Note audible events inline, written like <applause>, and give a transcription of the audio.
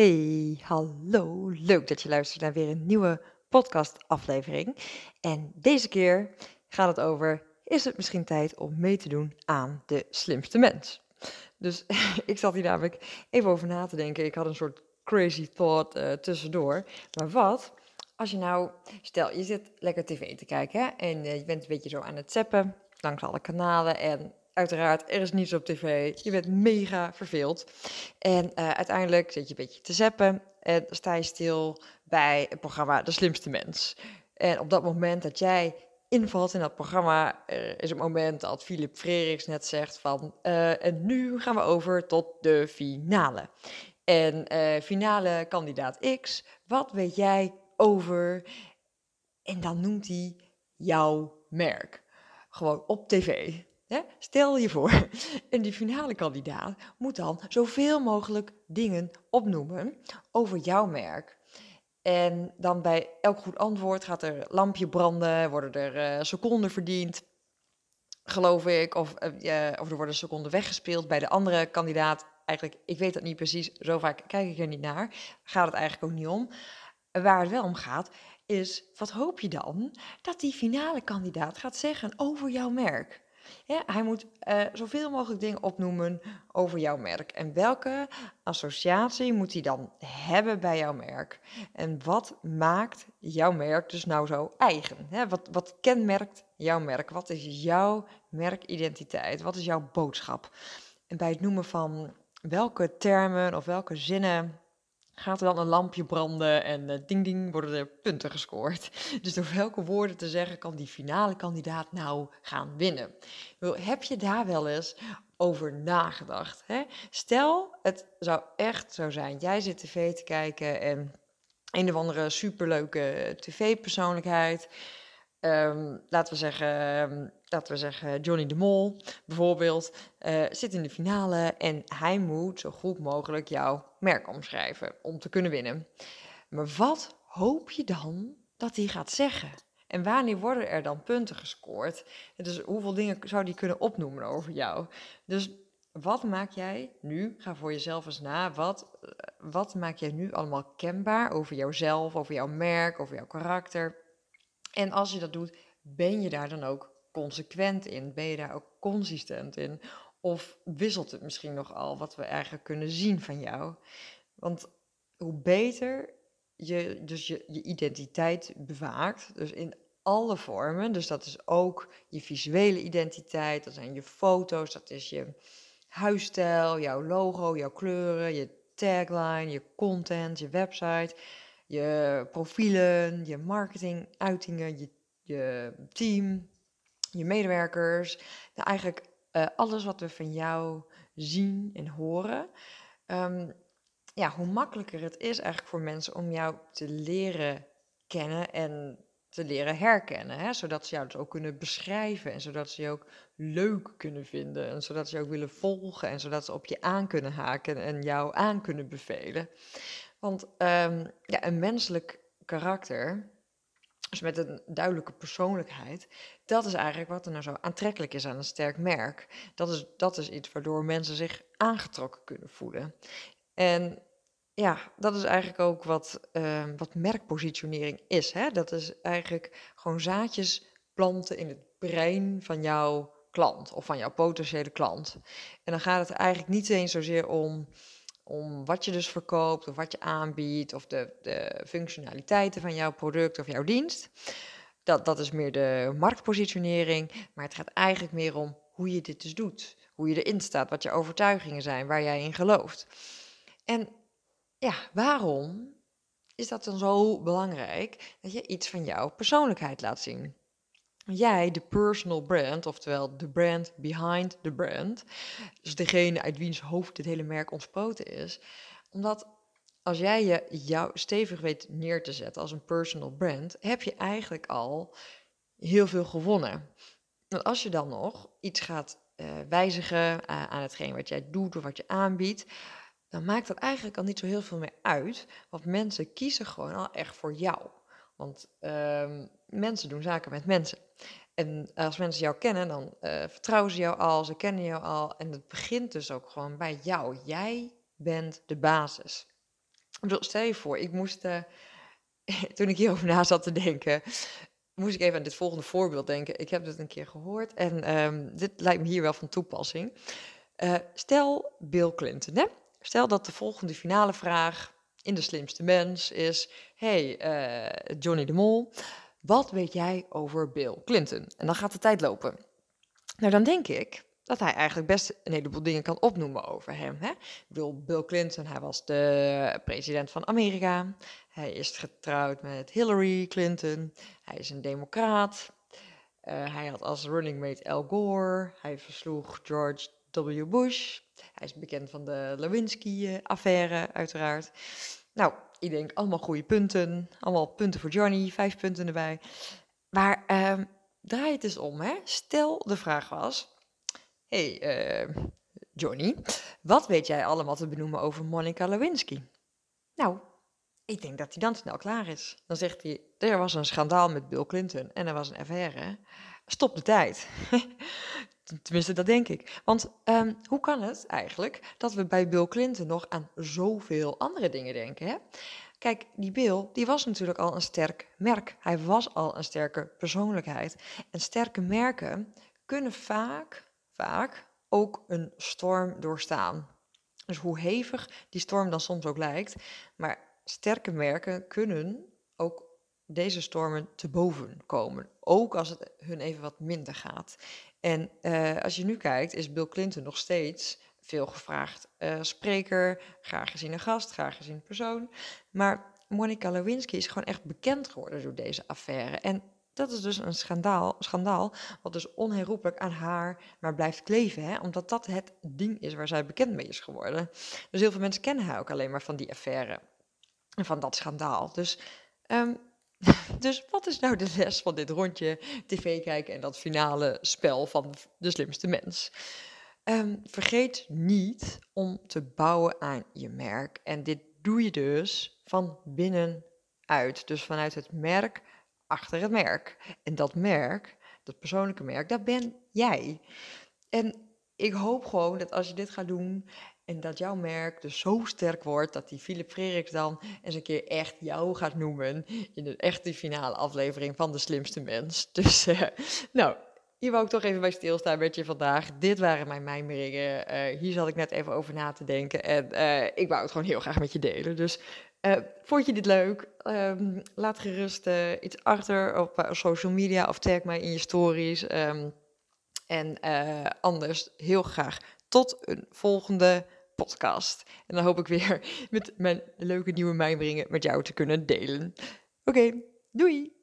Hey, hallo. Leuk dat je luistert naar weer een nieuwe podcast-aflevering. En deze keer gaat het over: is het misschien tijd om mee te doen aan de slimste mens? Dus <laughs> ik zat hier namelijk even over na te denken. Ik had een soort crazy thought uh, tussendoor. Maar wat als je nou, stel je zit lekker tv te kijken hè, en uh, je bent een beetje zo aan het zappen langs alle kanalen en Uiteraard, er is niets op tv. Je bent mega verveeld. En uh, uiteindelijk zit je een beetje te zappen en sta je stil bij het programma De Slimste Mens. En op dat moment dat jij invalt in dat programma, is het moment dat Philip Freriks net zegt van... Uh, en nu gaan we over tot de finale. En uh, finale kandidaat X, wat weet jij over... En dan noemt hij jouw merk. Gewoon op tv. Stel je voor, <laughs> en die finale kandidaat moet dan zoveel mogelijk dingen opnoemen over jouw merk. En dan bij elk goed antwoord gaat er lampje branden, worden er uh, seconden verdiend, geloof ik. Of, uh, of er worden seconden weggespeeld bij de andere kandidaat. Eigenlijk, ik weet dat niet precies, zo vaak kijk ik er niet naar. Gaat het eigenlijk ook niet om. Waar het wel om gaat, is wat hoop je dan dat die finale kandidaat gaat zeggen over jouw merk? Hij moet uh, zoveel mogelijk dingen opnoemen over jouw merk. En welke associatie moet hij dan hebben bij jouw merk? En wat maakt jouw merk dus nou zo eigen? Wat, wat kenmerkt jouw merk? Wat is jouw merkidentiteit? Wat is jouw boodschap? En bij het noemen van welke termen of welke zinnen gaat er dan een lampje branden en uh, ding ding worden er punten gescoord. <laughs> Dus door welke woorden te zeggen kan die finale kandidaat nou gaan winnen? Heb je daar wel eens over nagedacht? Hè? Stel, het zou echt zo zijn. Jij zit tv te kijken en een of andere superleuke tv-persoonlijkheid Ehm, laten, we zeggen, laten we zeggen, Johnny de Mol bijvoorbeeld uh, zit in de finale en hij moet zo goed mogelijk jouw merk omschrijven om te kunnen winnen. Maar wat hoop je dan dat hij gaat zeggen? En wanneer worden er dan punten gescoord? Dus hoeveel dingen zou die kunnen opnoemen over jou? Dus wat maak jij nu? Ga voor jezelf eens na. Wat, eh, wat maak jij nu allemaal kenbaar over jouzelf, over jouw merk, over jouw karakter? En als je dat doet, ben je daar dan ook consequent in? Ben je daar ook consistent in? Of wisselt het misschien nogal wat we eigenlijk kunnen zien van jou? Want hoe beter je dus je, je identiteit bewaakt, dus in alle vormen, dus dat is ook je visuele identiteit, dat zijn je foto's, dat is je huisstijl, jouw logo, jouw kleuren, je tagline, je content, je website je profielen, je marketinguitingen, je, je team, je medewerkers. Nou, eigenlijk uh, alles wat we van jou zien en horen. Um, ja, hoe makkelijker het is eigenlijk voor mensen om jou te leren kennen en te leren herkennen. Hè? Zodat ze jou dus ook kunnen beschrijven en zodat ze je ook leuk kunnen vinden. En zodat ze je ook willen volgen en zodat ze op je aan kunnen haken en jou aan kunnen bevelen. Want um, ja, een menselijk karakter, dus met een duidelijke persoonlijkheid, dat is eigenlijk wat er nou zo aantrekkelijk is aan een sterk merk. Dat is, dat is iets waardoor mensen zich aangetrokken kunnen voelen. En ja, dat is eigenlijk ook wat, uh, wat merkpositionering is. Hè? Dat is eigenlijk gewoon zaadjes planten in het brein van jouw klant of van jouw potentiële klant. En dan gaat het eigenlijk niet eens zozeer om om wat je dus verkoopt of wat je aanbiedt of de, de functionaliteiten van jouw product of jouw dienst. Dat, dat is meer de marktpositionering, maar het gaat eigenlijk meer om hoe je dit dus doet. Hoe je erin staat, wat je overtuigingen zijn, waar jij in gelooft. En ja, waarom is dat dan zo belangrijk dat je iets van jouw persoonlijkheid laat zien? Jij de personal brand, oftewel de brand behind the brand, dus degene uit wiens hoofd dit hele merk ontsproten is, omdat als jij je jou stevig weet neer te zetten als een personal brand, heb je eigenlijk al heel veel gewonnen. Want als je dan nog iets gaat uh, wijzigen uh, aan hetgeen wat jij doet of wat je aanbiedt, dan maakt dat eigenlijk al niet zo heel veel meer uit, want mensen kiezen gewoon al echt voor jou. Want uh, mensen doen zaken met mensen. En als mensen jou kennen, dan uh, vertrouwen ze jou al, ze kennen jou al. En het begint dus ook gewoon bij jou. Jij bent de basis. stel je voor, ik moest, uh, <laughs> toen ik hierover na zat te denken, moest ik even aan dit volgende voorbeeld denken. Ik heb dit een keer gehoord en um, dit lijkt me hier wel van toepassing. Uh, stel Bill Clinton, hè? Stel dat de volgende finale vraag in De Slimste Mens is: Hey, Johnny de Mol, wat weet jij over Bill Clinton? En dan gaat de tijd lopen. Nou, dan denk ik dat hij eigenlijk best een heleboel dingen kan opnoemen over hem. Hè? Bill, Bill Clinton, hij was de president van Amerika. Hij is getrouwd met Hillary Clinton. Hij is een democraat. Uh, hij had als running mate Al Gore. Hij versloeg George W. Bush. Hij is bekend van de Lewinsky-affaire, uiteraard. Nou, ik denk allemaal goede punten. Allemaal punten voor Johnny, vijf punten erbij. Maar uh, draai het eens om, hè. Stel de vraag was... hey, uh, Johnny, wat weet jij allemaal te benoemen over Monica Lewinsky? Nou, ik denk dat hij dan snel klaar is. Dan zegt hij, er was een schandaal met Bill Clinton en er was een affaire. Stop de tijd. <laughs> Tenminste, dat denk ik. Want um, hoe kan het eigenlijk dat we bij Bill Clinton nog aan zoveel andere dingen denken? Hè? Kijk, die Bill, die was natuurlijk al een sterk merk. Hij was al een sterke persoonlijkheid. En sterke merken kunnen vaak, vaak ook een storm doorstaan. Dus hoe hevig die storm dan soms ook lijkt, maar sterke merken kunnen ook deze stormen te boven komen. Ook als het hun even wat minder gaat. En uh, als je nu kijkt, is Bill Clinton nog steeds veel gevraagd uh, spreker, graag gezien een gast, graag gezien persoon. Maar Monica Lewinsky is gewoon echt bekend geworden door deze affaire. En dat is dus een schandaal, schandaal wat dus onherroepelijk aan haar maar blijft kleven. Hè? Omdat dat het ding is waar zij bekend mee is geworden. Dus heel veel mensen kennen haar ook alleen maar van die affaire. En van dat schandaal. Dus um, <laughs> dus wat is nou de les van dit rondje tv kijken en dat finale spel van de slimste mens? Um, vergeet niet om te bouwen aan je merk. En dit doe je dus van binnenuit. Dus vanuit het merk achter het merk. En dat merk, dat persoonlijke merk, dat ben jij. En ik hoop gewoon dat als je dit gaat doen en dat jouw merk dus zo sterk wordt dat die Philip Frederiks dan eens een keer echt jou gaat noemen in de echte finale aflevering van De Slimste Mens. <laughs> Dus uh, nou, hier wou ik toch even bij stilstaan met je vandaag. Dit waren mijn mijmeringen. Uh, hier zat ik net even over na te denken en uh, ik wou het gewoon heel graag met je delen. Dus vond je dit leuk? Um, laat gerust iets achter op social media of tag mij in je stories. Um, en anders heel graag tot een volgende podcast. En dan hoop ik weer <laughs> met mijn leuke nieuwe mijmeringen met jou te kunnen delen. Oké, doei!